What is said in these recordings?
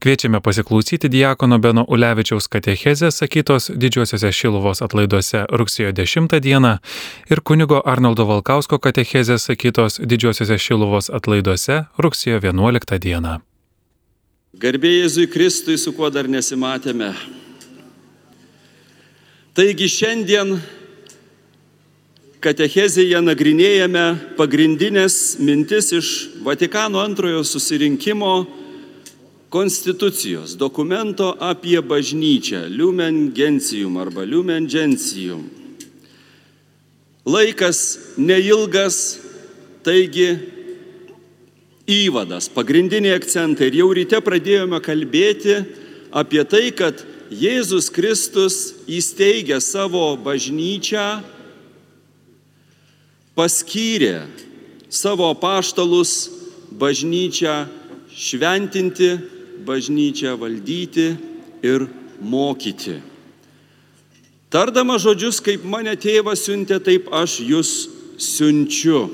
Kviečiame pasiklausyti Diekono Beno Ulevičiaus katechezės sakytos didžiosiuose Šiluvos atlaiduose rugsėjo 10 dieną ir kunigo Arnoldo Valkausko katechezės sakytos didžiosiuose Šiluvos atlaiduose rugsėjo 11 dieną. Garbėjai Jėzui Kristui, su kuo dar nesimatėme. Taigi šiandien katechezėje nagrinėjame pagrindinės mintis iš Vatikano antrojo susirinkimo konstitucijos dokumento apie bažnyčią, Lumen Gentium arba Lumen Gentium. Laikas neilgas, taigi įvadas, pagrindiniai akcentai. Ir jau ryte pradėjome kalbėti apie tai, kad Jėzus Kristus įsteigė savo bažnyčią, paskyrė savo paštalus bažnyčią šventinti, bažnyčią valdyti ir mokyti. Tardama žodžius, kaip mane tėvas siuntė, taip aš jūs siunčiu.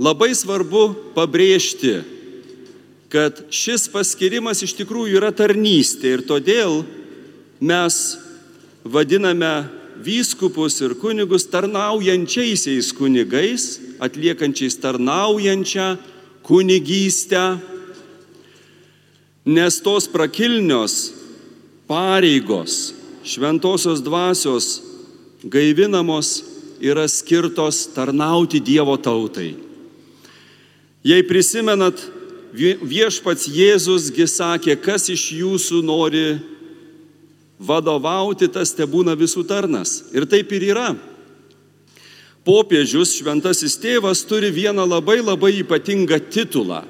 Labai svarbu pabrėžti, kad šis paskirimas iš tikrųjų yra tarnystė ir todėl mes vadiname vyskupus ir kunigus tarnaujančiaisiais kunigais, atliekančiais tarnaujančią kunigystę nes tos prakilnios pareigos šventosios dvasios gaivinamos yra skirtos tarnauti Dievo tautai. Jei prisimenat, viešpats Jėzusgi sakė, kas iš jūsų nori vadovauti, tas te būna visų tarnas. Ir taip ir yra. Popiežius šventasis tėvas turi vieną labai labai ypatingą titulą.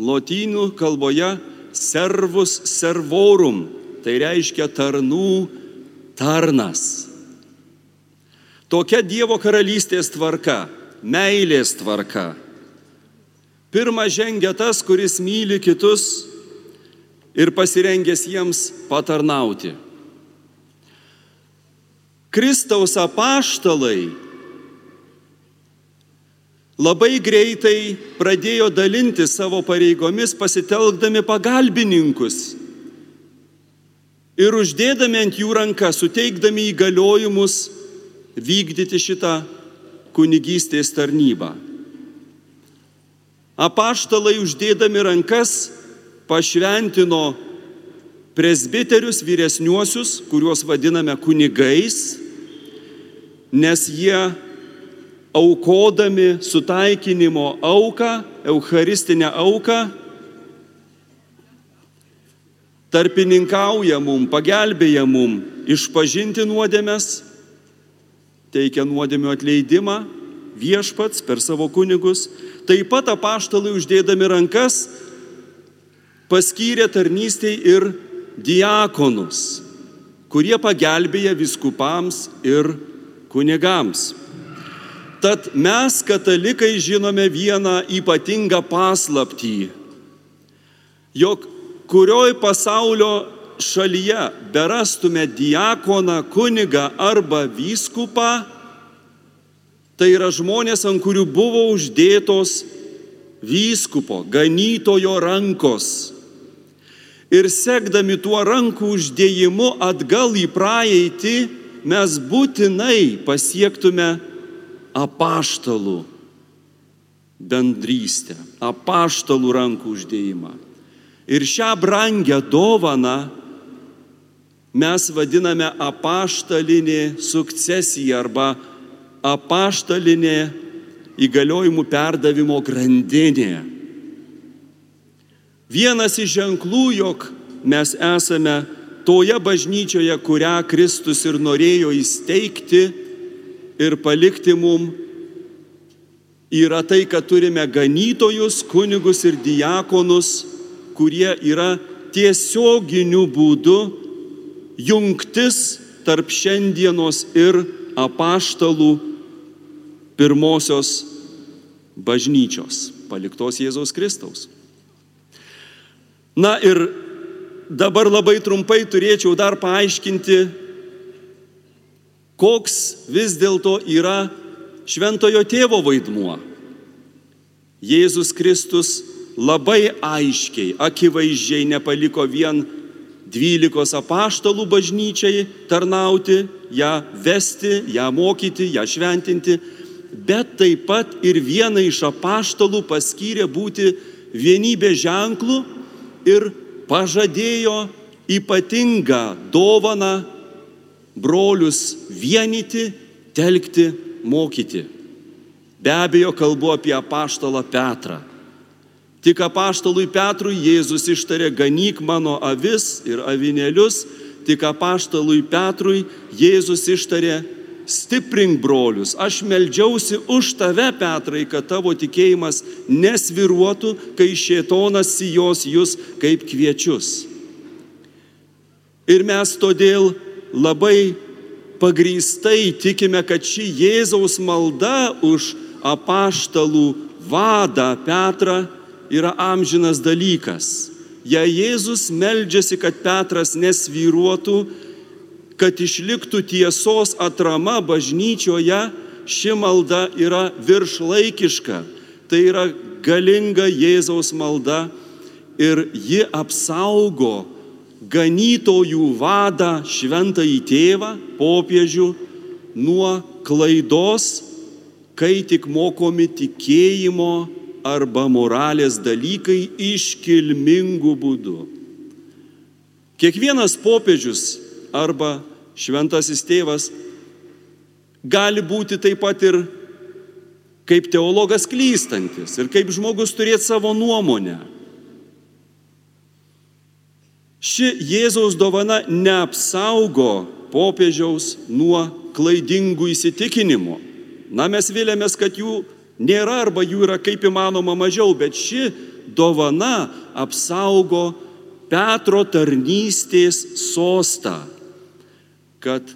Lotynų kalboje servus servorum, tai reiškia tarnų tarnas. Tokia Dievo karalystės tvarka, meilės tvarka. Pirma žengia tas, kuris myli kitus ir pasirengęs jiems patarnauti. Kristaus apaštalai labai greitai pradėjo dalinti savo pareigomis, pasitelkdami pagalbininkus ir uždėdami ant jų ranką, suteikdami įgaliojimus vykdyti šitą kunigystės tarnybą. Apaštalai uždėdami rankas pašventino presbiterius vyresniuosius, kuriuos vadiname kunigais, nes jie aukodami sutaikinimo auką, eucharistinę auką, tarpininkauja mum, pagelbėja mum išpažinti nuodėmės, teikia nuodėmio atleidimą viešpats per savo kunigus, taip pat apaštalai uždėdami rankas paskyrė tarnystėj ir diakonus, kurie pagelbėja viskupams ir kunigams. Tad mes, katalikai, žinome vieną ypatingą paslaptį, jog kurioj pasaulio šalyje berastume diakoną, kunigą arba vyskupą, tai yra žmonės, ant kurių buvo uždėtos vyskupo, ganytojo rankos. Ir sekdami tuo rankų uždėjimu atgal į praeitį, mes būtinai pasiektume apaštalų bendrystę, apaštalų rankų uždėjimą. Ir šią brangę dovaną mes vadiname apaštalinė sukcesija arba apaštalinė įgaliojimų perdavimo grandinė. Vienas iš ženklų, jog mes esame toje bažnyčioje, kurią Kristus ir norėjo įsteigti, ir palikti mum yra tai, kad turime ganytojus, kunigus ir diakonus, kurie yra tiesioginiu būdu jungtis tarp šiandienos ir apaštalų pirmosios bažnyčios, paliktos Jėzaus Kristaus. Na ir dabar labai trumpai turėčiau dar paaiškinti koks vis dėlto yra šventojo tėvo vaidmuo. Jėzus Kristus labai aiškiai, akivaizdžiai nepaliko vien dvylikos apaštalų bažnyčiai tarnauti, ją vesti, ją mokyti, ją šventinti, bet taip pat ir vieną iš apaštalų paskyrė būti vienybė ženklų ir pažadėjo ypatingą dovaną brolius vienyti, telkti, mokyti. Be abejo, kalbu apie apaštalą Petrą. Tik apaštalui Petrui Jėzus ištarė, ganyk mano avis ir avinėlius, tik apaštalui Petrui Jėzus ištarė, stiprink brolius, aš meldžiausi už tave, Petrai, kad tavo tikėjimas nesviruotų, kai šėtonas sijos jūs kaip kviečius. Ir mes todėl labai pagrįstai tikime, kad ši Jėzaus malda už apaštalų vadą Petrą yra amžinas dalykas. Jei Jėzus meldžiasi, kad Petras nesvyruotų, kad išliktų tiesos atrama bažnyčioje, ši malda yra viršlaikiška. Tai yra galinga Jėzaus malda ir ji apsaugo ganytojų vadą šventąjį tėvą, popiežių, nuo klaidos, kai tik mokomi tikėjimo arba moralės dalykai iškilmingų būdų. Kiekvienas popiežius arba šventasis tėvas gali būti taip pat ir kaip teologas klystantis ir kaip žmogus turėti savo nuomonę. Ši Jėzaus dovana neapsaugo popiežiaus nuo klaidingų įsitikinimų. Na, mes vilėmės, kad jų nėra arba jų yra kaip įmanoma mažiau, bet ši dovana apsaugo Petro tarnystės sostą, kad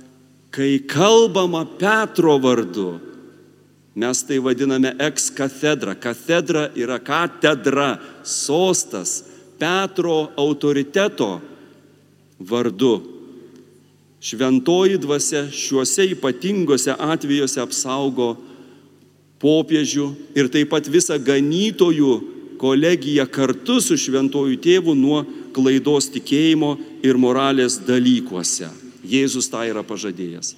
kai kalbama Petro vardu, mes tai vadiname ex katedra. Katedra yra katedra, sostas, Petro autoriteto vardu. Šventoji dvasia šiuose ypatingose atvejuose apsaugo popiežių ir taip pat visą ganytojų kolegiją kartu su šventojų tėvu nuo klaidos tikėjimo ir moralės dalykuose. Jėzus tą yra pažadėjęs.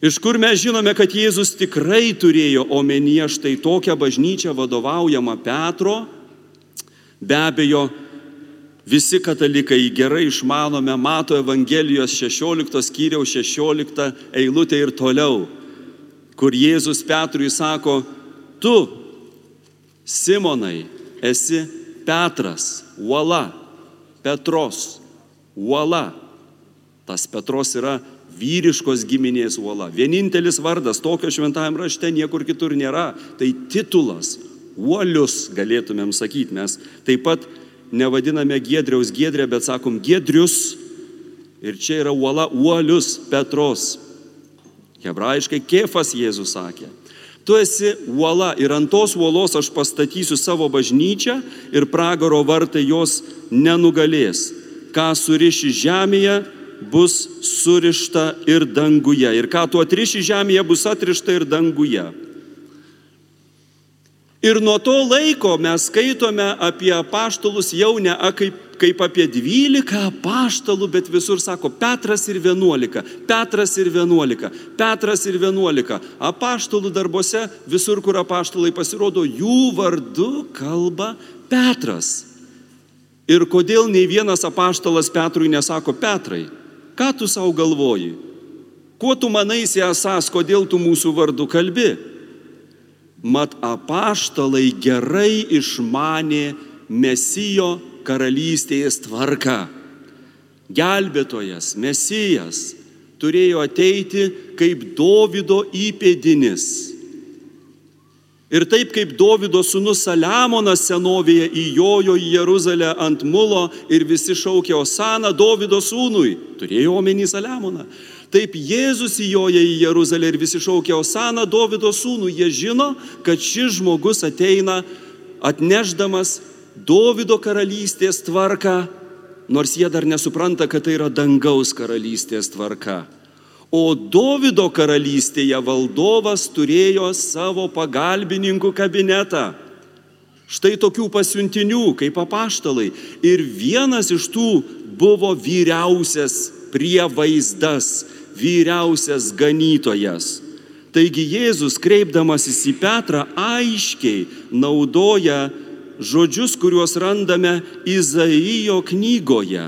Iš kur mes žinome, kad Jėzus tikrai turėjo omenyje štai tokią bažnyčią vadovaujamą Petro, Be abejo, visi katalikai gerai išmanome, mato Evangelijos 16 skyriaus 16 eilutę ir toliau, kur Jėzus Petrui sako, tu, Simonai, esi Petras, uola, Petros, uola. Tas Petros yra vyriškos giminės uola. Vienintelis vardas tokio šventajame rašte niekur kitur nėra. Tai titulas, uolius galėtumėm sakyti. Mes taip pat nevadiname Giedriaus Giedrė, bet sakom Giedrius. Ir čia yra uola uolius Petros. Hebrajiškai kefas Jėzus sakė. Tu esi uola ir ant tos uolos aš pastatysiu savo bažnyčią ir pragaro vartai jos nenugalės. Ką suriši žemėje, bus surišta ir danguje. Ir ką tu atriši žemėje, bus atrišta ir danguje. Ir nuo to laiko mes skaitome apie apaštalus jau ne kaip, kaip apie dvylika apaštalų, bet visur sako Petras ir vienuolika, Petras ir vienuolika, Petras ir vienuolika. Apaštalų darbuose, visur, kur apaštalai pasirodo, jų vardu kalba Petras. Ir kodėl nei vienas apaštalas Petrui nesako Petrai, ką tu savo galvoji? Kuo tu manaisi esas, kodėl tu mūsų vardu kalbi? Mat apaštalai gerai išmanė Mesijo karalystės tvarką. Gelbėtojas, Mesijas turėjo ateiti kaip Dovido įpėdinis. Ir taip kaip Dovido sūnus Saliamonas senovėje įjojo į Jeruzalę ant mulo ir visi šaukė Osana Dovido sūnui, turėjo omeny Saliamoną. Taip Jėzus įjoja į Jeruzalę ir visi šaukia Osana Davido sūnų. Jie žino, kad šis žmogus ateina atnešdamas Davido karalystės tvarką, nors jie dar nesupranta, kad tai yra dangaus karalystės tvarka. O Davido karalystėje valdovas turėjo savo pagalbininkų kabinetą. Štai tokių pasiuntinių kaip apaštalai. Ir vienas iš tų buvo vyriausias prievaizdas, vyriausias ganytojas. Taigi Jėzus, kreipdamasis į Petrą, aiškiai naudoja žodžius, kuriuos randame Izaijo knygoje.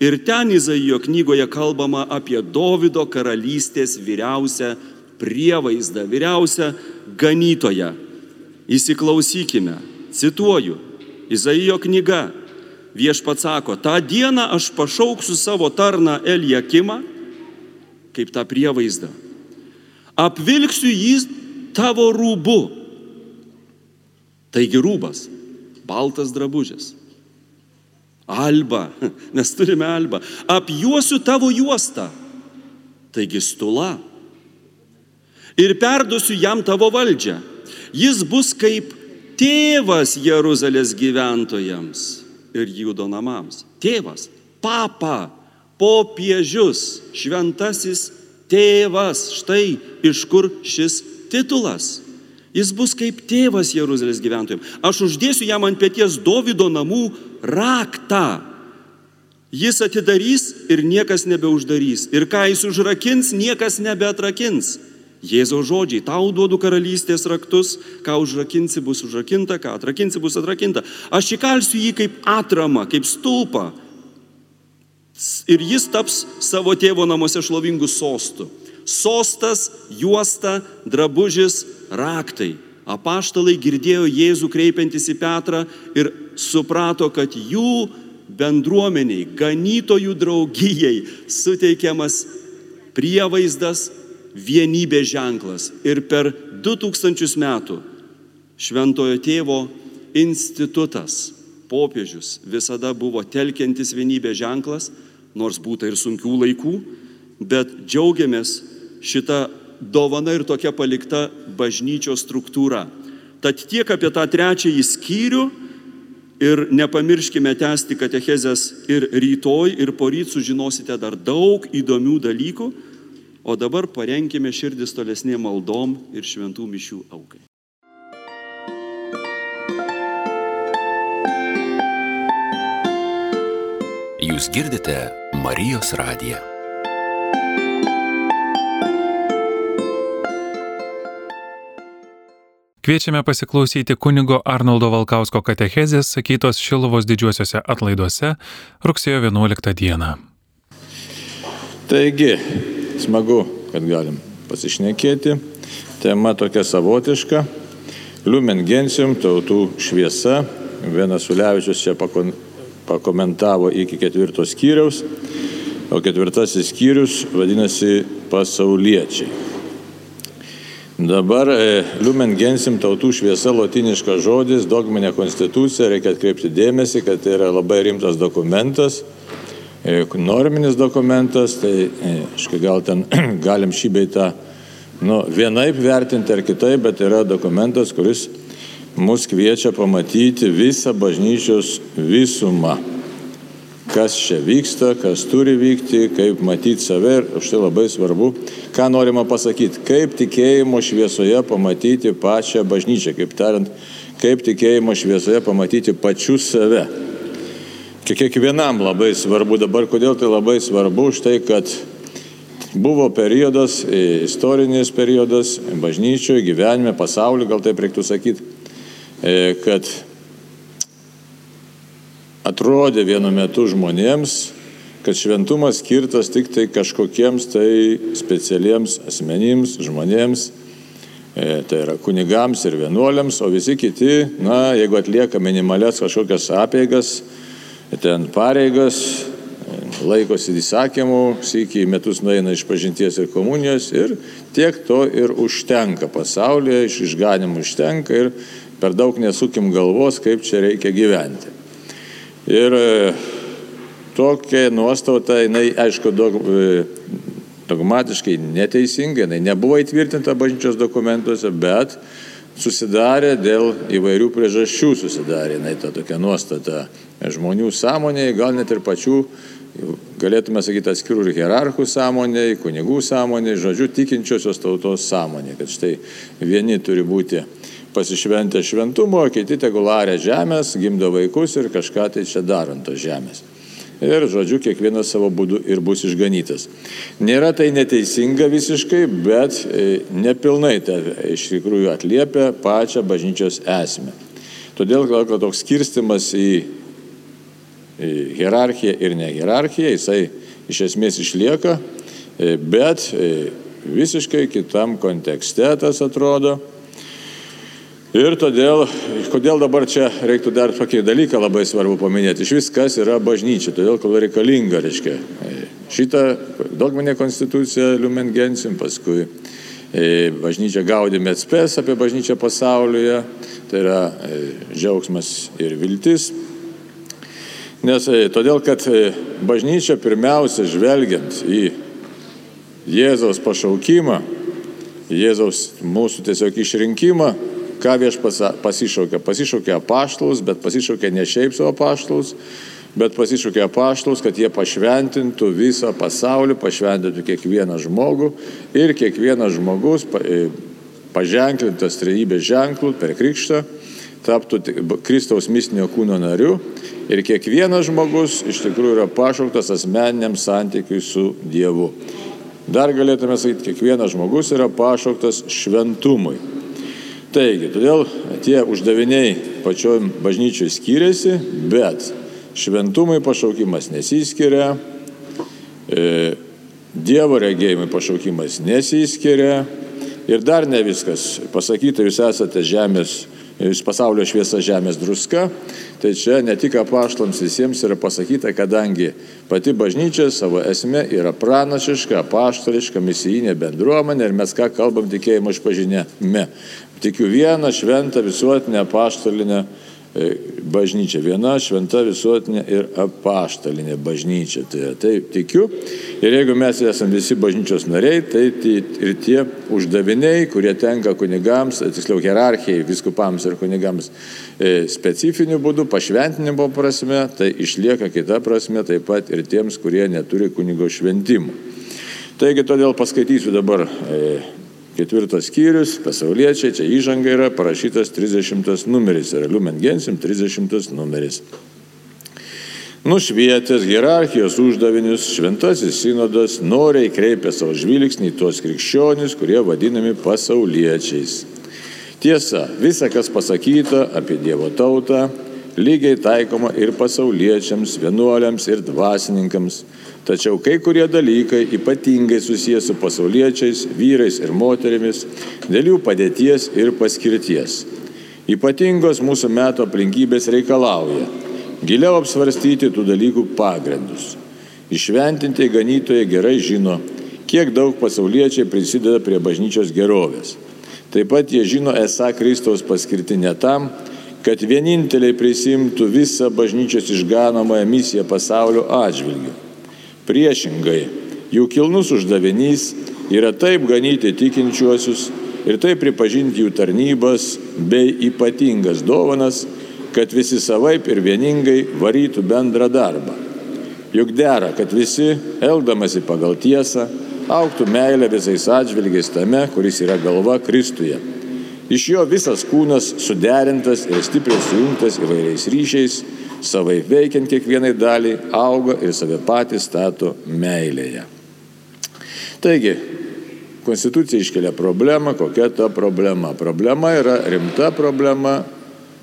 Ir ten Izaijo knygoje kalbama apie Davido karalystės vyriausią prievaizdą, vyriausią ganytoją. Įsiklausykime, cituoju, Izaijo knyga. Viešpats sako, tą dieną aš pašauksiu savo tarną Eliakimą, kaip tą prievaizdą. Apvilksiu jį tavo rūbu. Taigi rūbas, baltas drabužis. Alba, nes turime alba. Apjuosiu tavo juostą. Taigi stula. Ir perduosiu jam tavo valdžią Jis bus kaip tėvas Jeruzalės gyventojams ir Judo namams. Tėvas, papa, popiežius, šventasis tėvas. Štai iš kur šis titulas. Jis bus kaip tėvas Jeruzalės gyventojams. Aš uždėsiu jam ant pėties Davido namų raktą. Jis atidarys ir niekas nebeuždarys. Ir ką jis užrakins, niekas nebeatrakins. Jėzaus žodžiai, tau duodu karalystės raktus, ką užrakinsi bus užrakinta, ką atrakinsi bus atrakinta. Aš įkalsiu jį kaip atramą, kaip stulpą. Ir jis taps savo tėvo namuose šlovingų sostų. Sostas, juosta, drabužis, raktai. Apaštalai girdėjo Jėzų kreipiantis į Petrą ir suprato, kad jų bendruomeniai, ganytojų draugijai suteikiamas prievaizdas vienybės ženklas. Ir per 2000 metų Šventojo tėvo institutas, popiežius visada buvo telkiantis vienybės ženklas, nors būta ir sunkių laikų, bet džiaugiamės šitą dovana ir tokia palikta bažnyčios struktūra. Tad tiek apie tą trečiąjį skyrių ir nepamirškime tęsti katechezės ir rytoj, ir poryt sužinosite dar daug įdomių dalykų. O dabar parenkime širdis tolesnė maldom ir šventų mišių aukai. Jūs girdite Marijos radiją. Kviečiame pasiklausyti kunigo Arnoldo Valkausko katechezės sakytos Šilovos didžiuosiuose atlaiduose rugsėjo 11 dieną. Taigi, smagu, kad galim pasišnekėti. Tema tokia savotiška. Lumen gentium, tautų šviesa. Vienas Ulevičius čia pakomentavo iki ketvirto skyriaus, o ketvirtasis skyrius vadinasi pasauliečiai. Dabar e, Lumen Gensim tautų šviesa lotiniškas žodis, dogminė konstitucija, reikia atkreipti dėmesį, kad tai yra labai rimtas dokumentas, E, norminis dokumentas, tai aišku, gal ten galim šį beitą nu, vienaip vertinti ar kitaip, bet yra dokumentas, kuris mus kviečia pamatyti visą bažnyčios visumą. Kas čia vyksta, kas turi vykti, kaip matyti save ir už tai labai svarbu, ką norima pasakyti, kaip tikėjimo šviesoje pamatyti pačią bažnyčią, kaip tariant, kaip tikėjimo šviesoje pamatyti pačius save. Kiekvienam labai svarbu dabar, kodėl tai labai svarbu, už tai, kad buvo periodas, istorinis periodas bažnyčioje, gyvenime, pasaulyje, gal taip reiktų sakyti, kad atrodė vienu metu žmonėms, kad šventumas skirtas tik tai kažkokiems tai specialiems asmenims, žmonėms, e, tai yra kunigams ir vienuoliams, o visi kiti, na, jeigu atlieka minimalias kažkokias apėgas, ten pareigas, laikosi įsakymų, sėkiai metus nueina iš pažinties ir komunijos ir tiek to ir užtenka pasaulyje, iš išganimų užtenka ir per daug nesukim galvos, kaip čia reikia gyventi. Ir e, tokia nuostata, jinai aišku daug, e, dogmatiškai neteisinga, jinai nebuvo įtvirtinta bažnyčios dokumentuose, bet susidarė dėl įvairių priežasčių, susidarė jinai ta tokia nuostata žmonių sąmonėje, gal net ir pačių, galėtume sakyti, atskirų ir hierarchų sąmonėje, kunigų sąmonėje, žodžiu, tikinčiosios tautos sąmonėje, kad štai vieni turi būti pasišventę šventumo, kiti tegularė žemės, gimdo vaikus ir kažką tai čia darant tos žemės. Ir, žodžiu, kiekvienas savo būdu ir bus išganytas. Nėra tai neteisinga visiškai, bet e, nepilnai tai iš tikrųjų atliepia pačią bažnyčios esmę. Todėl, kad toks skirstimas į, į hierarchiją ir ne hierarchiją, jisai iš esmės išlieka, e, bet e, visiškai kitam kontekste tas atrodo. Ir todėl, kodėl dabar čia reiktų dar tokį dalyką labai svarbu paminėti. Iš viskas yra bažnyčia, todėl kol reikalinga, reiškia, šitą dogminę konstituciją Lumen Gensim, paskui e, bažnyčia gaudėme atspės apie bažnyčią pasaulyje, tai yra e, džiaugsmas ir viltis. Nes e, todėl, kad bažnyčia pirmiausia žvelgiant į Jėzaus pašaukimą, Jėzaus mūsų tiesiog išrinkimą, ką viešpas pasišaukė. Pasišaukė apaštalus, bet pasišaukė ne šiaip savo apaštalus, bet pasišaukė apaštalus, kad jie pašventintų visą pasaulį, pašventintų kiekvieną žmogų ir kiekvienas žmogus e, paženklintas trejybės ženklų per krikštą taptų Kristaus mistinio kūno nariu ir kiekvienas žmogus iš tikrųjų yra pašauktas asmeniniam santykiui su Dievu. Dar galėtume sakyti, kiekvienas žmogus yra pašauktas šventumui. Taigi, todėl tie uždaviniai pačioj bažnyčiai skiriasi, bet šventumui pašaukimas nesiskiria, e, Dievo regėjimui pašaukimas nesiskiria ir dar ne viskas. Pasakyta, jūs esate žemės Jūs pasaulio šviesa žemės druska, tai čia ne tik apaštlams visiems yra pasakyta, kadangi pati bažnyčia savo esme yra pranašiška, apaštališka, misijinė bendruomenė ir mes ką kalbam tikėjimo išpažinėme. Tikiu vieną šventą visuotinę apaštalinę E, bažnyčia. Viena šventa visuotinė ir apaštalinė bažnyčia. Tai, tai tikiu. Ir jeigu mes esame visi bažnyčios nariai, tai, tai ir tie uždaviniai, kurie tenka kunigams, tiksliau hierarchijai, viskupams ir kunigams e, specifiniu būdu, pašventinimo prasme, tai išlieka kita prasme taip pat ir tiems, kurie neturi kunigo šventimų. Taigi todėl paskaitysiu dabar e, Ketvirtas skyrius, pasauliečiai, čia įžanga yra parašytas 30 numeris, yra Lumen Gensim 30 numeris. Nušvietęs hierarchijos uždavinius, šventasis sinodas noriai kreipia savo žvilgsnį į tuos krikščionis, kurie vadinami pasauliečiais. Tiesa, visa, kas pasakyta apie Dievo tautą, lygiai taikoma ir pasauliečiams, vienuoliams ir dvasininkams Tačiau kai kurie dalykai ypatingai susijęs su pasauliečiais, vyrais ir moterimis, dėl jų padėties ir paskirties. Ypatingos mūsų metų aplinkybės reikalauja giliau apsvarstyti tų dalykų pagrindus. Išventinti ganytojai gerai žino, kiek daug pasauliečiai prisideda prie bažnyčios gerovės. Taip pat jie žino esą Kristaus paskirti ne tam, kad vieninteliai prisimtų visą bažnyčios išganomąją misiją pasaulio atžvilgiu Priešingai, jų kilnus uždavinys yra taip ganyti tikinčiuosius ir taip pripažinti jų tarnybas bei ypatingas dovanas, kad visi savaip ir vieningai varytų bendrą darbą. Juk dera, kad visi, elgdamasi pagal tiesą, auktų meilę visais atžvilgiais tame, kuris yra galva Kristuje. Iš jo visas kūnas suderintas ir stipriai sujungtas įvairiais ryšiais savai veikiant kiekvienai daliai, auga ir save patys stato meilėje. Taigi, Konstitucija iškelia problemą, kokia ta problema. Problema yra rimta problema,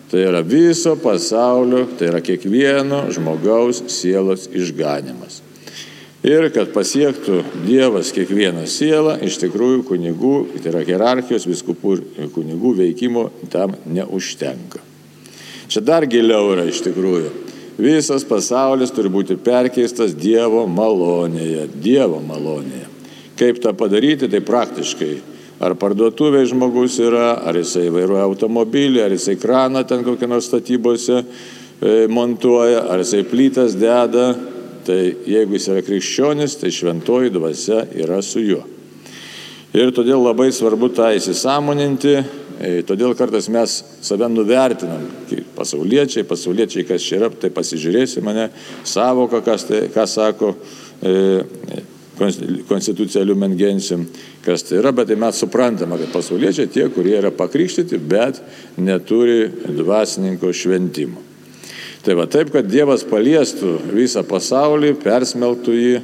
tai yra viso pasaulio, tai yra kiekvieno žmogaus sielos išganimas. Ir kad pasiektų Dievas kiekvieną sielą, iš tikrųjų kunigų, tai yra hierarchijos viskupų ir kunigų veikimo tam neužtenka. Čia dar giliau yra iš tikrųjų. Visas pasaulis turi būti perkeistas Dievo malonėje. Dievo malonėje. Kaip tą padaryti, tai praktiškai. Ar parduotuvėje žmogus yra, ar jisai vairuoja automobilį, ar jisai kraną ten kokią nors statybose e, montuoja, ar jisai plytas deda. Tai jeigu jis yra krikščionis, tai šventoji dvasia yra su juo. Ir todėl labai svarbu tą įsisamoninti E, todėl kartais mes save nuvertinam, pasauliečiai, pasauliečiai, kas čia yra, tai pasižiūrėsi mane, savoką, kas tai, ką sako, e, konstituciją Lumen Gentium, kas tai yra, bet tai mes suprantame, kad pasauliečiai tie, kurie yra pakrikštyti, bet neturi dvasininko šventimo. Tai va taip, kad Dievas paliestų visą pasaulį, persmeltų jį,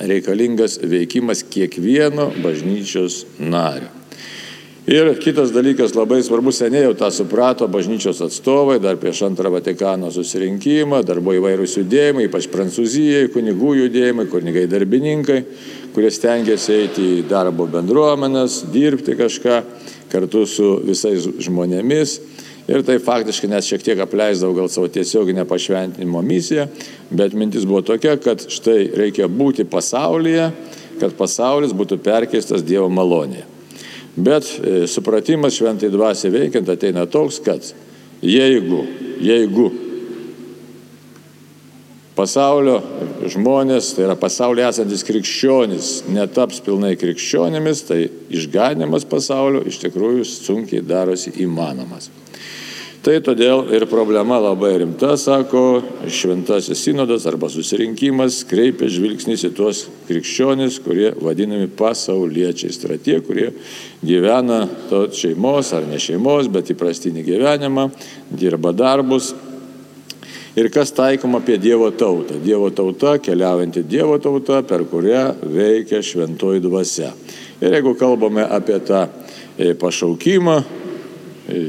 reikalingas veikimas kiekvieno bažnyčios nario. Ir kitas dalykas labai svarbus, seniai jau tą suprato bažnyčios atstovai, dar prieš antrą Vatikano susirinkimą, dar buvo įvairūs judėjimai, ypač Prancūzijai, kunigų judėjimai, kunigai darbininkai, kurie stengiasi eiti į darbo bendruomenės, dirbti kažką kartu su visais žmonėmis. Ir tai faktiškai net šiek tiek apleisdavo gal savo tiesioginę pašventinimo misiją, bet mintis buvo tokia, kad štai reikia būti pasaulyje, kad pasaulis būtų perkeistas Dievo malonėje. Bet e, supratimas šventai dvasiai veikiant ateina toks, kad jeigu, jeigu pasaulio žmonės, tai yra pasaulyje esantis krikščionis, netaps pilnai krikščionimis, tai išganimas pasaulio iš tikrųjų sunkiai darosi įmanomas. Tai todėl ir problema labai rimta, sako šventasis sinodas arba susirinkimas, kreipia žvilgsnis į tuos krikščionis, kurie vadinami pasauliečiais. Tai yra tie, kurie gyvena to šeimos ar ne šeimos, bet įprastinį gyvenimą, dirba darbus. Ir kas taikoma apie Dievo tautą? Dievo tauta, keliaujanti Dievo tauta, per kurią veikia šventoji dvasia. Ir jeigu kalbame apie tą e, pašaukimą, e,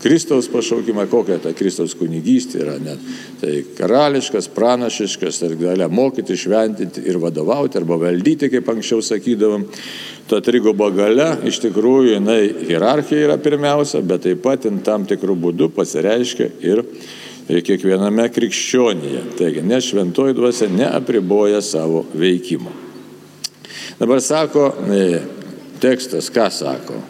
Kristaus pašaukimą, kokia ta Kristaus kunigystė yra. Ne? Tai karališkas, pranašiškas, ir galia mokyti, šventinti ir vadovauti arba valdyti, kaip anksčiau sakydavom. Ta trigoba galia iš tikrųjų jinai hierarchija yra pirmiausia, bet taip pat in tam tikrų būdų pasireiškia ir kiekviename krikščionyje. Taigi, ne šventoji dvasia neapriboja savo veikimo. Dabar sako e, tekstas, ką sako?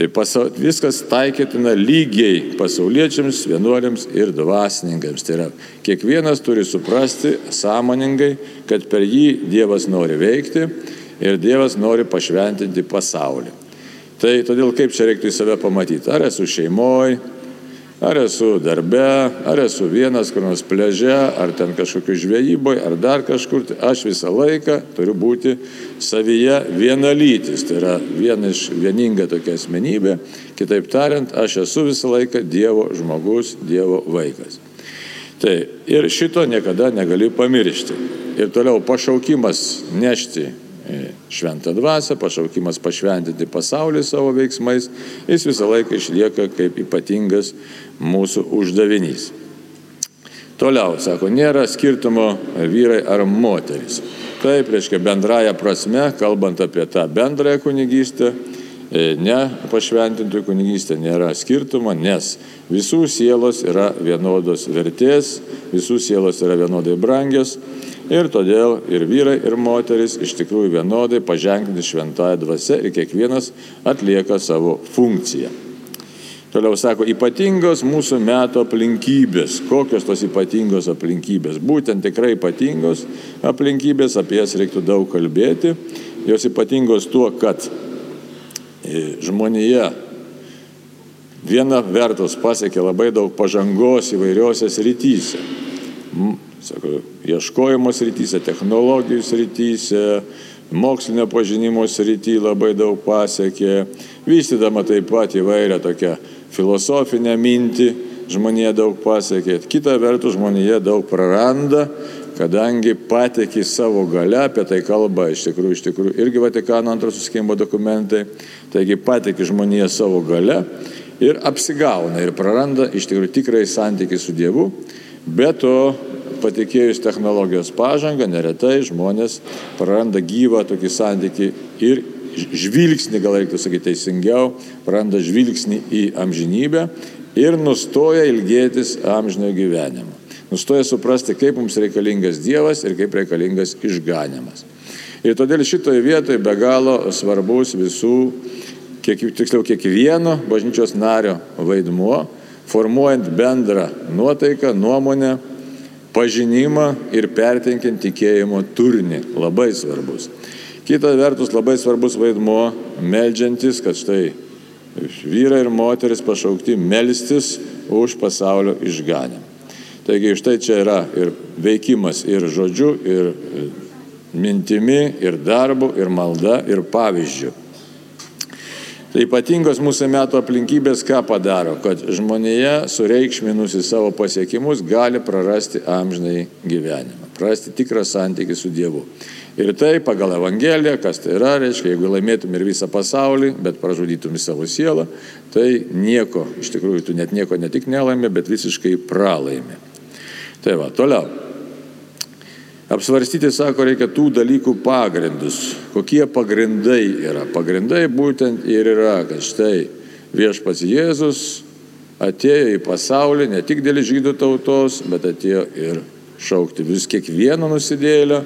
Tai pasau, viskas taikytina lygiai pasauliečiams, vienuoliams ir dvasininkams. Tai yra, kiekvienas turi suprasti sąmoningai, kad per jį Dievas nori veikti ir Dievas nori pašventinti pasaulį. Tai todėl kaip čia reiktų į save pamatyti? Ar esu šeimoje, Ar esu darbe, ar esu vienas kur nors pleže, ar ten kažkokiu žvejyboje, ar dar kažkur, tai aš visą laiką turiu būti savyje vienalytis. Tai yra viena iš vieninga tokia asmenybė. Kitaip tariant, aš esu visą laiką Dievo žmogus, Dievo vaikas. Tai ir šito niekada negali pamiršti. Ir toliau pašaukimas nešti šventą dvasę, pašaukimas pašventinti pasaulį savo veiksmais, jis visą laiką išlieka kaip ypatingas mūsų uždavinys. Toliau, sako, nėra skirtumo vyrai ar moteris. Taip, reiškia bendraja prasme, kalbant apie tą bendrąją kunigystę, ne pašventintų kunigystė nėra skirtumo, nes visų sielos yra vienodos vertės, visų sielos yra vienodai brangios Ir todėl ir vyrai, ir moteris iš tikrųjų vienodai paženklinti šventąją dvasę ir kiekvienas atlieka savo funkciją. Toliau sako, ypatingos mūsų metų aplinkybės. Kokios tos ypatingos aplinkybės? Būtent tikrai ypatingos aplinkybės, apie jas reiktų daug kalbėti. Jos ypatingos tuo, kad žmonėje viena vertus pasiekė labai daug pažangos įvairiose srityse sako, ieškojimo srityse, technologijų srityse, mokslinio pažinimo srityje labai daug pasiekė, vystydama taip pat įvairią tokią filosofinę mintį, žmonėje daug pasiekė. Kita vertus, žmonėje daug praranda, kadangi patekė savo gale, apie tai kalba iš tikrųjų, iš tikrųjų irgi Vatikano antros susikėjimo dokumentai, taigi patekė žmonėje savo gale ir apsigauna ir praranda iš tikrųjų tikrai santykiai su Dievu, bet to patikėjus technologijos pažangą, neretai žmonės praranda gyvą tokį santykį ir žvilgsnį, gal reiktų sakyti teisingiau, praranda žvilgsnį į amžinybę ir nustoja ilgėtis amžinio gyvenimo. Nustoja suprasti, kaip mums reikalingas Dievas ir kaip reikalingas išganimas. Ir todėl šitoje vietoje be galo svarbus visų, kiek, tiksliau kiekvieno bažnyčios nario vaidmuo, formuojant bendrą nuotaiką, nuomonę, pažinimą ir pertenkiant tikėjimo turinį. Labai svarbus. Kita vertus labai svarbus vaidmuo melžiantis, kad štai vyrai ir moteris pašaukti melstis už pasaulio išganimą. Taigi štai čia yra ir veikimas ir žodžiu, ir mintimi, ir darbu, ir malda, ir pavyzdžiu. Tai ypatingos mūsų metų aplinkybės ką padaro, kad žmonėje sureikšminusi savo pasiekimus gali prarasti amžinai gyvenimą, prarasti tikrą santykį su Dievu. Ir tai pagal Evangeliją, kas tai yra, reiškia, jeigu laimėtum ir visą pasaulį, bet pražudytum į savo sielą, tai nieko, iš tikrųjų, tu net nieko ne tik nelaimė, bet visiškai pralaimė. Tai va, toliau. Apsvarstyti, sako, reikia tų dalykų pagrindus. Kokie pagrindai yra? Pagrindai būtent ir yra, kad štai viešpats Jėzus atėjo į pasaulį ne tik dėl žydų tautos, bet atėjo ir šaukti vis kiekvieno nusidėlio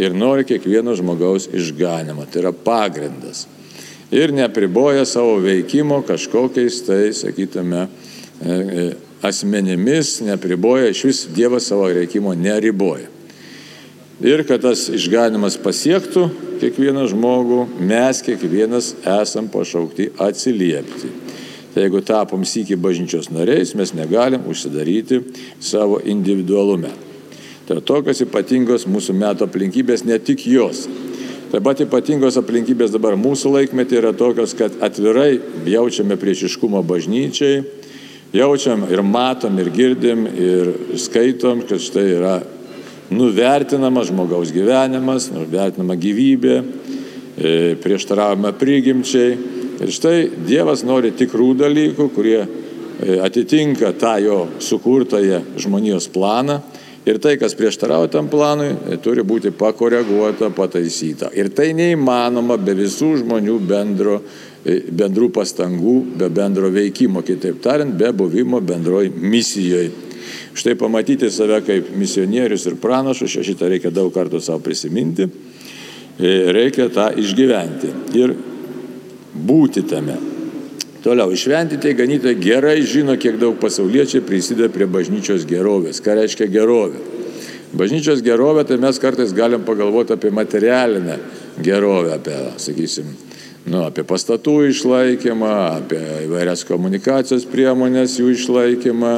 ir nori kiekvieno žmogaus išganimo. Tai yra pagrindas. Ir nepriboja savo veikimo kažkokiais tai, sakytume, e, e, asmenimis, nepriboja, iš vis Dievas savo veikimo neriboja. Ir kad tas išganimas pasiektų kiekvieną žmogų, mes kiekvienas esam pašaukti atsiliepti. Tai jeigu tapom sykį bažnyčios nariais, mes negalim užsidaryti savo individualume. Tai tokios ypatingos mūsų metų aplinkybės, ne tik jos. Taip pat ypatingos aplinkybės dabar mūsų laikmetį yra tokios, kad atvirai jaučiame priešiškumą bažnyčiai, jaučiam ir matom, ir girdim, ir skaitom, kad štai yra nuvertinamas žmogaus gyvenimas, nuvertinama gyvybė, e, prieštaravimą prigimčiai. Ir štai Dievas nori tikrų dalykų, kurie e, atitinka tą jo sukurtąją žmonijos planą. Ir tai, kas prieštarauja tam planui, e, turi būti pakoreguota, pataisyta. Ir tai neįmanoma be visų žmonių bendro, bendrų pastangų, be bendro veikimo, kitaip tariant, be buvimo bendroj misijoje. Štai pamatyti save kaip misionierius ir pranašus, šitą reikia daug kartų savo prisiminti, e, reikia tą išgyventi ir būti tame. Toliau, išventyti ganytojai gerai žino, kiek daug pasauliečiai prisideda prie bažnyčios gerovės. Ką reiškia gerovė? Bažnyčios gerovė, tai mes kartais galim pagalvoti apie materialinę gerovę, apie, sakysim, nu, apie pastatų išlaikymą, apie įvairias komunikacijos priemonės jų išlaikymą,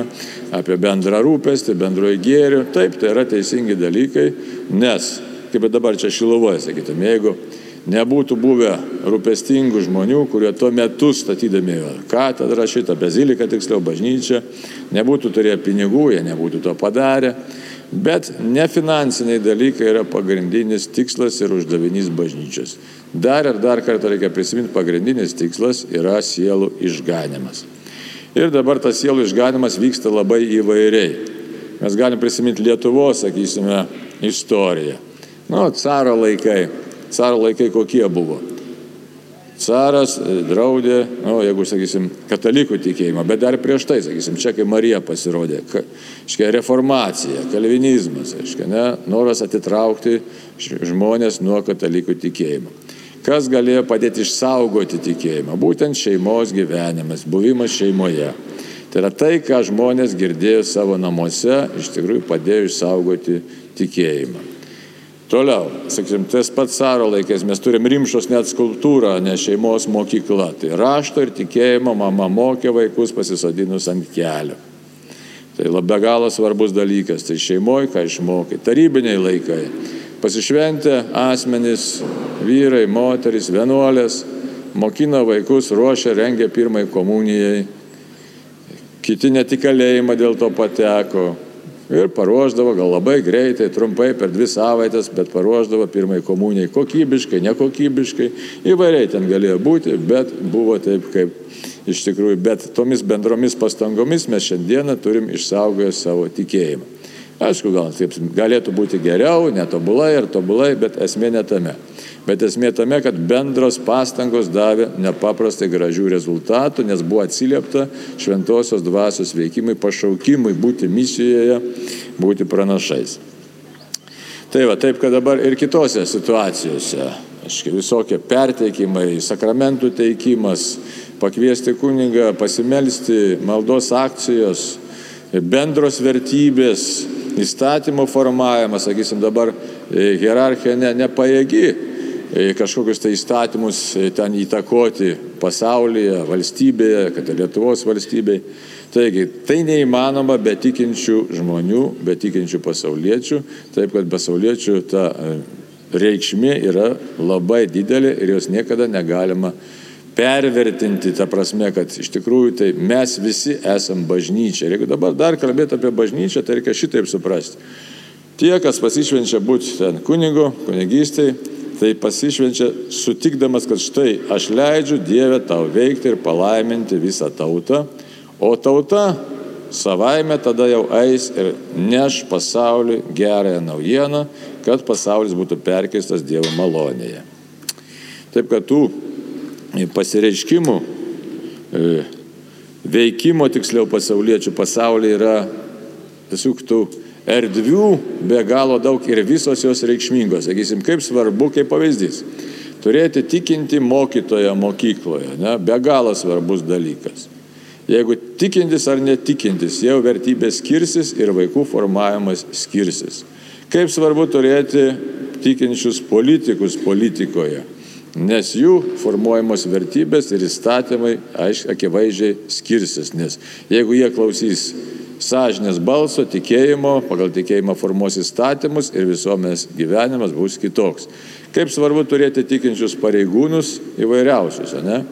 apie bendrą rūpestį, bendroji gėrių. Taip, tai yra teisingi dalykai, nes, kaip dabar čia šilovoje, sakytum, jeigu nebūtų buvę rūpestingų žmonių, kurie tuo metu statydami katedrą, šitą baziliką, tiksliau bažnyčią, nebūtų turėję pinigų, jie nebūtų to padarę. Bet nefinansiniai dalykai yra pagrindinis tikslas ir uždavinys bažnyčios. Dar ir dar kartą reikia prisiminti, pagrindinis tikslas yra sielų išganimas. Ir dabar tas sielų išganimas vyksta labai įvairiai. Mes galim prisiminti Lietuvos, sakysime, istoriją. Nu, caro laikai. Caro laikai kokie buvo? Caras e, draudė, nu, jeigu, sakysim, katalikų tikėjimą, bet dar prieš tai, sakysim, čia kai Marija pasirodė, ka, iškia, reformacija, kalvinizmas, iškia, ne, noras atitraukti žmonės nuo katalikų tikėjimo. Kas galėjo padėti išsaugoti tikėjimą? Būtent šeimos gyvenimas, buvimas šeimoje. Tai yra tai, ką žmonės girdėjo savo namuose, iš tikrųjų padėjo išsaugoti tikėjimą. Toliau, sakysim, tas pats caro laikais mes turim rimšos net skulptūrą, ne šeimos mokykla. Tai rašto ir tikėjimo mama mokė vaikus pasisodinus ant kelio. Tai labai galo svarbus dalykas. Tai šeimoje, ką išmokai. Tarybiniai laikai. Pasišventę asmenys, vyrai, moteris, vienuolės, mokino vaikus, ruošia, rengia pirmai komunijai. Kiti netikalėjimą dėl to pateko ir paruoždavo gal labai greitai, trumpai per dvi savaitės, bet paruoždavo pirmai komunijai kokybiškai, nekokybiškai, įvairiai ten galėjo būti, bet buvo taip, kaip iš tikrųjų, bet tomis bendromis pastangomis mes šiandieną turim išsaugoję savo tikėjimą. Aišku, gal taip galėtų būti geriau, netobulai ar tobulai, bet esmė netame. Bet esmė tame, kad bendros pastangos davė nepaprastai gražių rezultatų, nes buvo atsiliepta šventosios dvasios veikimui, pašaukimui būti misijoje, būti pranašais. Tai va, taip, kad dabar ir kitose situacijose, aiškiai, visokie perteikimai, sakramentų teikimas, pakviesti kunigą, pasimelsti, maldos akcijos, bendros vertybės, įstatymo formavimas, sakysim, dabar hierarchija ne, nepaėgi kažkokius tai įstatymus e, ten įtakoti pasaulyje, valstybėje, kad ir Lietuvos valstybėje. Taigi, tai neįmanoma be tikinčių žmonių, be tikinčių pasauliečių, taip kad pasauliečių ta e, reikšmė yra labai didelė ir jos niekada negalima pervertinti, ta prasme, kad iš tikrųjų tai mes visi esam bažnyčia. Ir jeigu dabar dar kalbėti apie bažnyčią, tai reikia šitaip suprasti. Tie, kas pasišvenčia būti ten kunigo, kunigystai, tai pasišvenčia sutikdamas, kad štai aš leidžiu Dievę tau veikti ir palaiminti visą tautą, o tauta savaime tada jau eis ir neš pasauliui gerąją naujieną, kad pasaulis būtų perkeistas Dievo malonėje. Taip kad tų pasireiškimų, e, veikimo tiksliau pasauliečių pasaulyje yra tiesiog tų erdvių be galo daug ir visos jos reikšmingos. Sakysim, kaip svarbu, kaip pavyzdys. Turėti tikinti mokytoją mokykloje, ne, be galo svarbus dalykas. Jeigu tikintis ar netikintis, jau vertybės skirsis ir vaikų formavimas skirsis. Kaip svarbu turėti tikinčius politikus politikoje nes jų formuojamos vertybės ir įstatymai aiškiai akivaizdžiai skirsis, nes jeigu jie klausys sąžinės balso, tikėjimo, pagal tikėjimą formuos įstatymus ir visuomenės gyvenimas bus kitoks. Kaip svarbu turėti tikinčius pareigūnus įvairiausius, ne?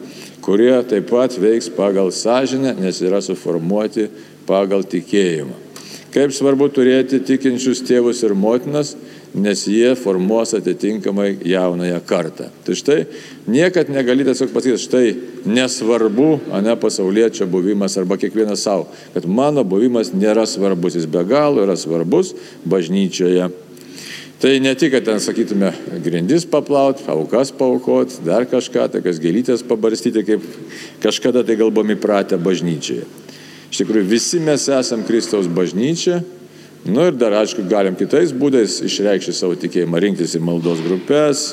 kurie taip pat veiks pagal sąžinę, nes yra suformuoti pagal tikėjimą. Kaip svarbu turėti tikinčius tėvus ir motinas, nes jie formuos atitinkamai jaunąją kartą. Tai štai niekad negali tiesiog pasakyti, štai nesvarbu, o ne pasaulietčio buvimas arba kiekvienas savo, kad mano buvimas nėra svarbus, jis be galo yra svarbus bažnyčioje. Tai ne tik, kad ten sakytume, grindis paplaut, aukas paukot, dar kažką, tokias gėlytės pabarstyti, kaip kažkada tai galbom įpratę bažnyčioje. Iš tikrųjų, visi mes esam Kristaus bažnyčia Nu ir dar, aišku, galim kitais būdais išreikšti savo tikėjimą, rinktis į maldos grupės,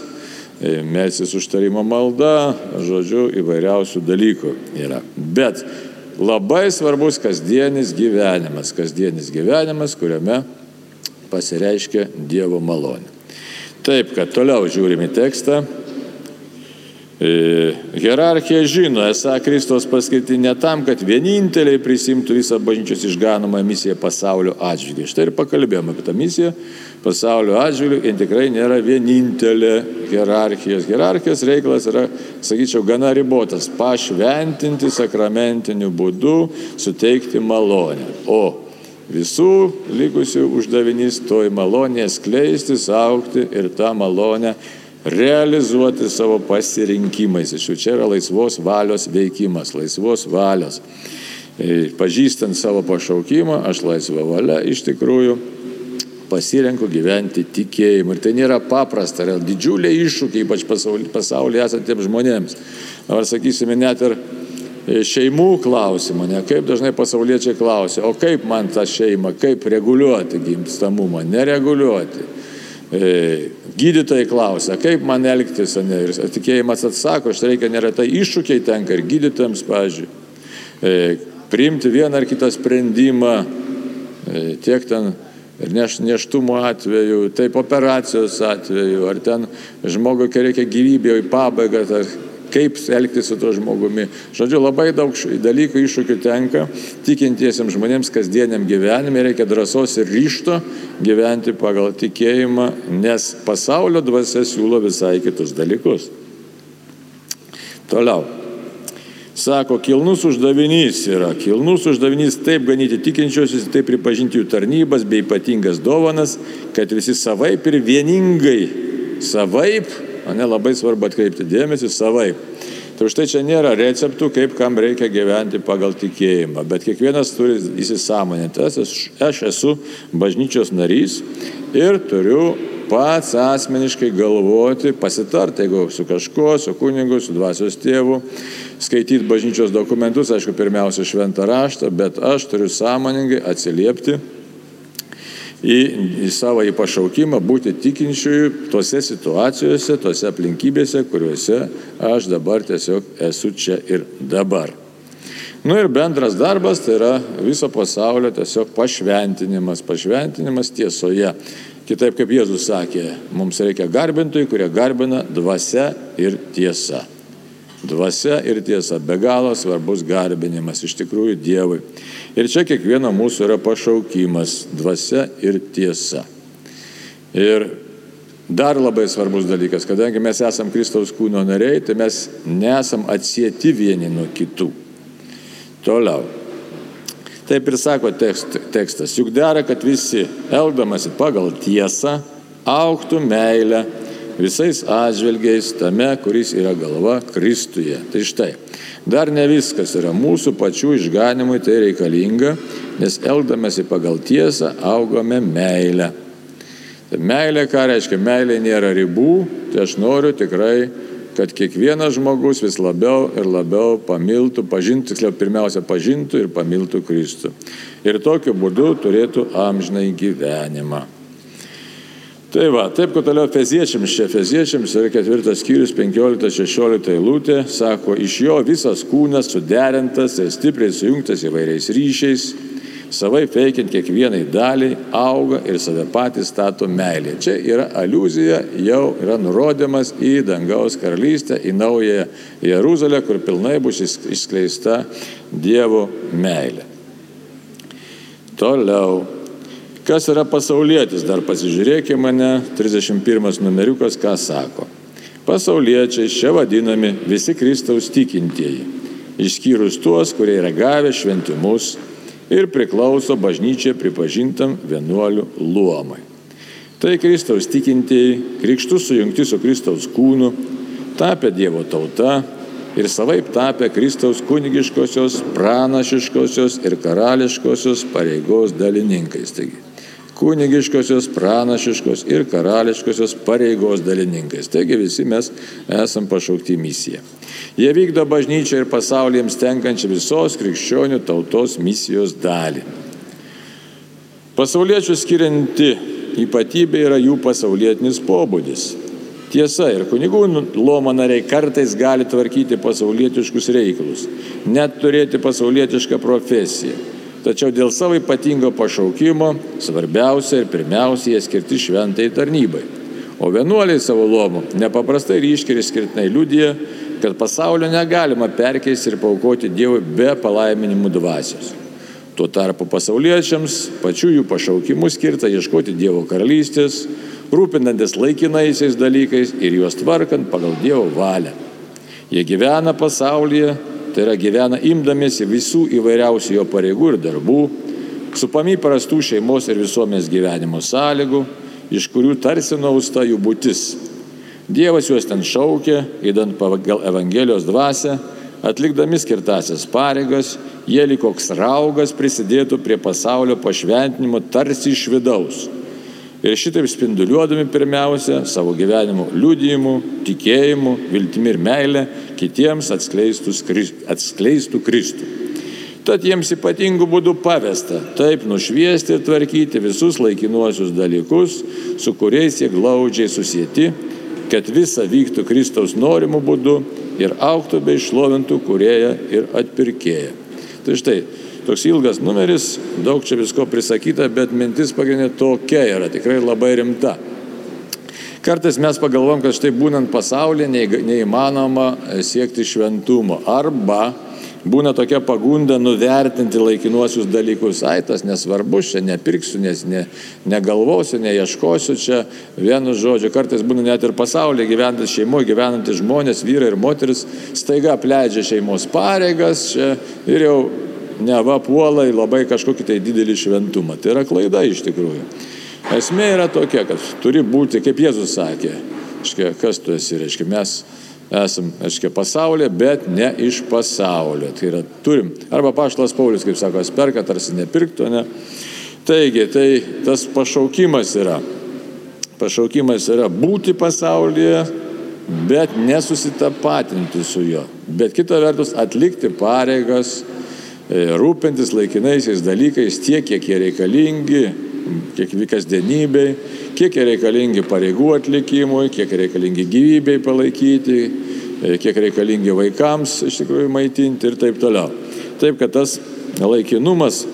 melsis užtarimo malda, žodžiu, įvairiausių dalykų yra. Bet labai svarbus kasdienis gyvenimas, kasdienis gyvenimas, kuriame pasireiškia Dievo malonė. Taip, kad toliau žiūrime tekstą. E, hierarchija žino, esą Kristos paskirti ne tam, kad vieninteliai prisimtų visą bažnyčios išganomą misiją pasaulio atžvilgiu. Štai ir pakalbėjome apie tą misiją pasaulio atžvilgiu ir tikrai nėra vienintelė hierarchijos. Hierarchijos reikalas yra, sakyčiau, gana ribotas - pašventinti sakramentiniu būdu, suteikti malonę. O visų likusių uždavinys toj malonė skleisti, aukti ir tą malonę realizuoti savo pasirinkimais. Iš jų čia yra laisvos valios veikimas, laisvos valios. E, pažįstant savo pašaukimą, aš laisvą valią iš tikrųjų pasirenku gyventi tikėjimu. Ir tai nėra paprasta, yra didžiuliai iššūkiai, ypač pasaulyje, pasaulyje esantiems žmonėms. Ar sakysime, net ir e, šeimų klausimą, ne kaip dažnai pasauliečiai klausia, o kaip man tą šeimą, kaip reguliuoti gimstamumą, nereguliuoti. E, gydytojai klausia, kaip man elgtis, ne, ir tikėjimas atsako, štai reikia neretai iššūkiai tenka ir gydytojams, pažiūrėjau, priimti vieną ar kitą sprendimą, e, tiek ten ir neš, neštumo atveju, taip operacijos atveju, ar ten žmogui, kai reikia gyvybė į pabaigą, tai kaip elgtis su to žmogumi. Žodžiu, labai daug dalykų iššūkių tenka tikintiesiems žmonėms kasdieniam gyvenime, reikia drąsos ir ryšto gyventi pagal tikėjimą, nes pasaulio dvasia siūlo visai kitus dalykus. Toliau. Sako, kilnus uždavinys yra, kilnus uždavinys taip ganyti tikinčiosius, taip pripažinti jų tarnybas bei ypatingas dovanas, kad visi savaip ir vieningai, savaip O ne labai svarbu atkreipti dėmesį savai. Tai už tai čia nėra receptų, kaip kam reikia gyventi pagal tikėjimą, bet kiekvienas turi įsisamoninti. Aš esu bažnyčios narys ir turiu pats asmeniškai galvoti, pasitarti, jeigu su kažkuo, su kunigu, su dvasios tėvu, skaityti bažnyčios dokumentus, aišku, pirmiausia šventą raštą, bet aš turiu sąmoningai atsiliepti į, į savo į pašaukimą būti tikinčiųjų tose situacijose, tose aplinkybėse, kuriuose aš dabar tiesiog esu čia ir dabar. Nu ir bendras darbas tai yra viso pasaulio tiesiog pašventinimas, pašventinimas tiesoje. Kitaip kaip Jėzus sakė, mums reikia garbintojų, kurie garbina dvasia ir tiesa. Dvasia ir tiesa, be galo svarbus garbinimas iš tikrųjų Dievui. Ir čia kiekvieno mūsų yra pašaukimas - dvasia ir tiesa. Ir Dar labai svarbus dalykas, kadangi mes esame Kristaus kūno nariai, tai mes nesam atsieti vieni nuo kitų. Toliau. Taip ir sako tekst, tekstas. Juk dera, kad visi, elgdamasi pagal tiesą, auktų meilę visais atžvelgiais tame, kuris yra galva Kristuje. Tai štai, dar ne viskas yra mūsų pačių išganimui tai reikalinga, nes elgdamasi pagal tiesą augame meilę. Tai meilė, ką reiškia, meilė nėra ribų, tai aš noriu tikrai, kad kiekvienas žmogus vis labiau ir labiau pamiltų, pažintų, tiksliau pirmiausia pažintų ir pamiltų Kristų. Ir tokiu būdu turėtų amžinai gyvenimą. Tai va, taip, kad toliau feziečiams, čia feziečiams yra ketvirtas skyrius, 15-16 eilutė, sako, iš jo visas kūnas suderintas ir stipriai sujungtas įvairiais ryšiais, savai veikiant kiekvienai daliai, auga ir save patys stato meilė. Čia yra aluzija, jau yra nurodymas į dangaus karalystę, į naują Jeruzalę, kur pilnai bus išskleista Dievo meilė. Toliau. Kas yra pasaulietis, dar pasižiūrėkime mane, 31 numeriukas, ką sako. Pasauliečiai čia vadinami visi Kristaus tikintieji, išskyrus tuos, kurie yra gavę šventimus ir priklauso bažnyčiai pripažintam vienuolių luomai. Tai Kristaus tikintieji, krikštus sujungti su Kristaus kūnu, tapę Dievo tauta ir savaip tapę Kristaus kunigiškosios, pranašiškosios ir karališkosios pareigos dalininkais. Taigi, kunigiškosios, pranašiškos ir karališkosios pareigos dalininkais. Taigi visi mes esam pašaukti misiją. Jie vykdo bažnyčią ir pasauliems tenkančią visos krikščionių tautos misijos dalį. Pasauliečių skirianti ypatybė yra jų pasaulietinis pobūdis. Tiesa, ir kunigų luomo nariai kartais gali tvarkyti pasaulietiškus reikalus, net turėti pasaulietišką profesiją. Tačiau dėl savo ypatingo pašaukimo svarbiausia ir pirmiausia jie skirti šventai tarnybai. O vienuoliai savo luomu nepaprastai ryškiai ir skirtinai liūdė, kad pasaulio negalima perkeisti ir paukoti Dievui be palaiminimų dvasios. Tuo tarpu pasauliečiams pačių jų pašaukimų skirta ieškoti Dievo karalystės, rūpinantis laikinaisiais dalykais ir juos tvarkant pagal Dievo valią. Jie gyvena pasaulyje, Tai yra gyvena imdamiesi visų įvairiausių jo pareigų ir darbų, supami prastų šeimos ir visuomenės gyvenimo sąlygų, iš kurių tarsi nausta jų būtis. Dievas juos ten šaukė, įdant pagal Evangelijos dvasę, atlikdami skirtasias pareigas, jie lyg koks raugas prisidėtų prie pasaulio pašventinimo tarsi iš vidaus Ir šitaip spinduliuodami pirmiausia savo gyvenimo liūdėjimu, tikėjimu, viltimi ir meilė kitiems atskleistų Kristų. Tad jiems ypatingų būdų pavesta taip nušviesti ir tvarkyti visus laikinuosius dalykus, su kuriais jie glaudžiai susijęti, kad visa vyktų Kristaus norimų būdų ir auktų bei šlovintų kurėją ir atpirkėją. Tai štai, Toks ilgas numeris, daug čia visko prisakyta, bet mintis pagrindinė tokia yra, tikrai labai rimta. Kartais mes pagalvom, kad štai būnant pasaulyje neįmanoma siekti šventumo. Arba būna tokia pagunda nuvertinti laikinuosius dalykus. Ai, tas nesvarbus, čia nepirksiu, nes ne, negalvosiu, neieškosiu čia vienu žodžiu. Kartais būna net ir pasaulyje gyvenantis šeimoje, gyvenantis žmonės, vyrai ir moteris, staiga apleidžia šeimos pareigas čia, ir jau neva puola į labai kažkokį tai didelį šventumą. Tai yra klaida iš tikrųjų. Esmė yra tokia, kad turi būti, kaip Jėzus sakė, aiškia, kas tu esi, reiškia, mes esam, aiškia, pasaulyje, bet ne iš pasaulio. Tai yra, turim, arba paštas Paulius, kaip sako, perka, tarsi nepirktų, ne. Taigi, tai tas pašaukimas yra. Pašaukimas yra būti pasaulyje, bet nesusitapatinti su juo. Bet kita vertus atlikti pareigas, rūpintis laikinaisiais dalykais tiek, kiek jie reikalingi, kiek kasdienybei, kiek jie reikalingi pareigų atlikimui, kiek reikalingi gyvybei palaikyti, e, kiek reikalingi vaikams iš tikrųjų maitinti ir taip toliau. Taip, kad tas laikinumas,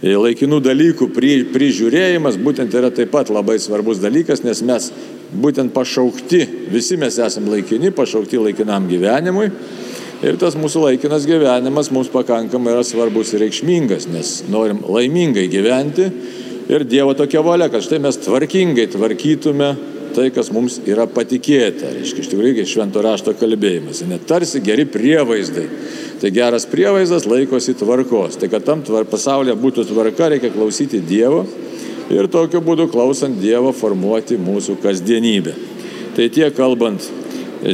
e, laikinų dalykų prižiūrėjimas būtent yra taip pat labai svarbus dalykas, nes mes būtent pašaukti, visi mes esame laikini, pašaukti laikinam gyvenimui. Ir tas mūsų laikinas gyvenimas mums pakankamai yra svarbus ir reikšmingas, nes norim laimingai gyventi, ir Dievo tokia valia, kad štai mes tvarkingai tvarkytume tai, kas mums yra patikėta. Reiškia, iš tikrųjų, švento rašto kalbėjimas. Net tarsi geri prievaizdai. Tai geras prievaizdas laikosi tvarkos. Tai kad tam tvar, pasaulyje būtų tvarka, reikia klausyti Dievo ir tokiu būdu klausant Dievo formuoti mūsų kasdienybę. Tai tiek kalbant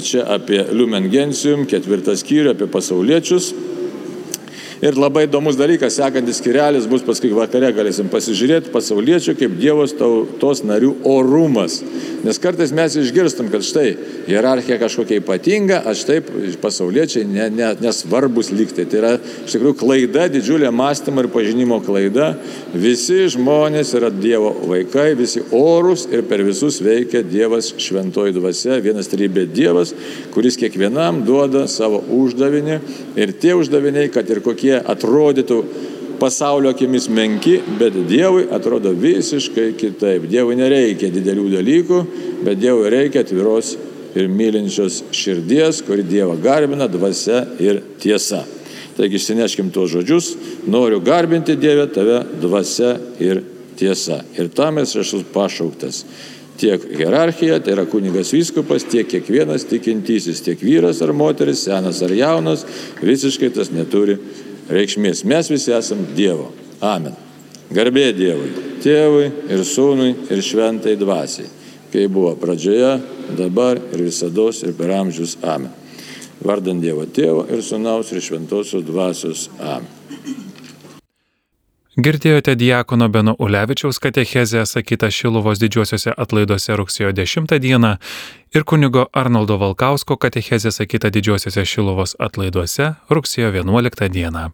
čia apie Lumen Gentium, ketvirtą skyrių, apie pasauliečius. Ir labai įdomus dalykas, sekantis skirelis bus paskui vakare, galėsim pasižiūrėti pasauliečių kaip Dievos tautos narių orumas. Nes kartais mes išgirstam, kad štai hierarchija kažkokia ypatinga, aš taip pasauliečiai ne, ne, nesvarbus liktai. Tai yra iš tikrųjų klaida, didžiulė mąstymo ir pažinimo klaida. Visi žmonės yra Dievo vaikai, visi orus ir per visus veikia Dievas šventoji dvasia, vienas trybė Dievas, kuris kiekvienam duoda savo uždavinį. Ir tie uždaviniai, kad ir kokie jie atrodytų pasaulio akimis menki, bet Dievui atrodo visiškai kitaip. Dievui nereikia didelių dalykų, bet Dievui reikia atviros ir mylinčios širdies, kuri Dievą garbina dvasia ir tiesa. Taigi išsineškim tuos žodžius, noriu garbinti Dievę tave dvasia ir tiesa. Ir tam esu aš pašauktas. Tiek hierarchija, tai yra kunigas vyskupas, tiek kiekvienas tikintysis, tiek vyras ar moteris, senas ar jaunas, visiškai tas neturi reikšmės. Mes visi esame Dievo. Amen. Garbė Dievui, tėvui ir sūnui ir šventai dvasiai, kai buvo pradžioje, dabar ir visada ir per amžius. Amen. Vardant Dievo tėvo ir sūnaus ir šventosios dvasios. Amen. Girdėjote Diekono Beno Ulevičiaus katechezę sakytą Šiluvos didžiuosiuose atlaiduose rugsėjo 10 dieną ir kunigo Arnoldo Valkausko katechezę sakytą didžiuosiuose Šiluvos atlaiduose rugsėjo 11 dieną.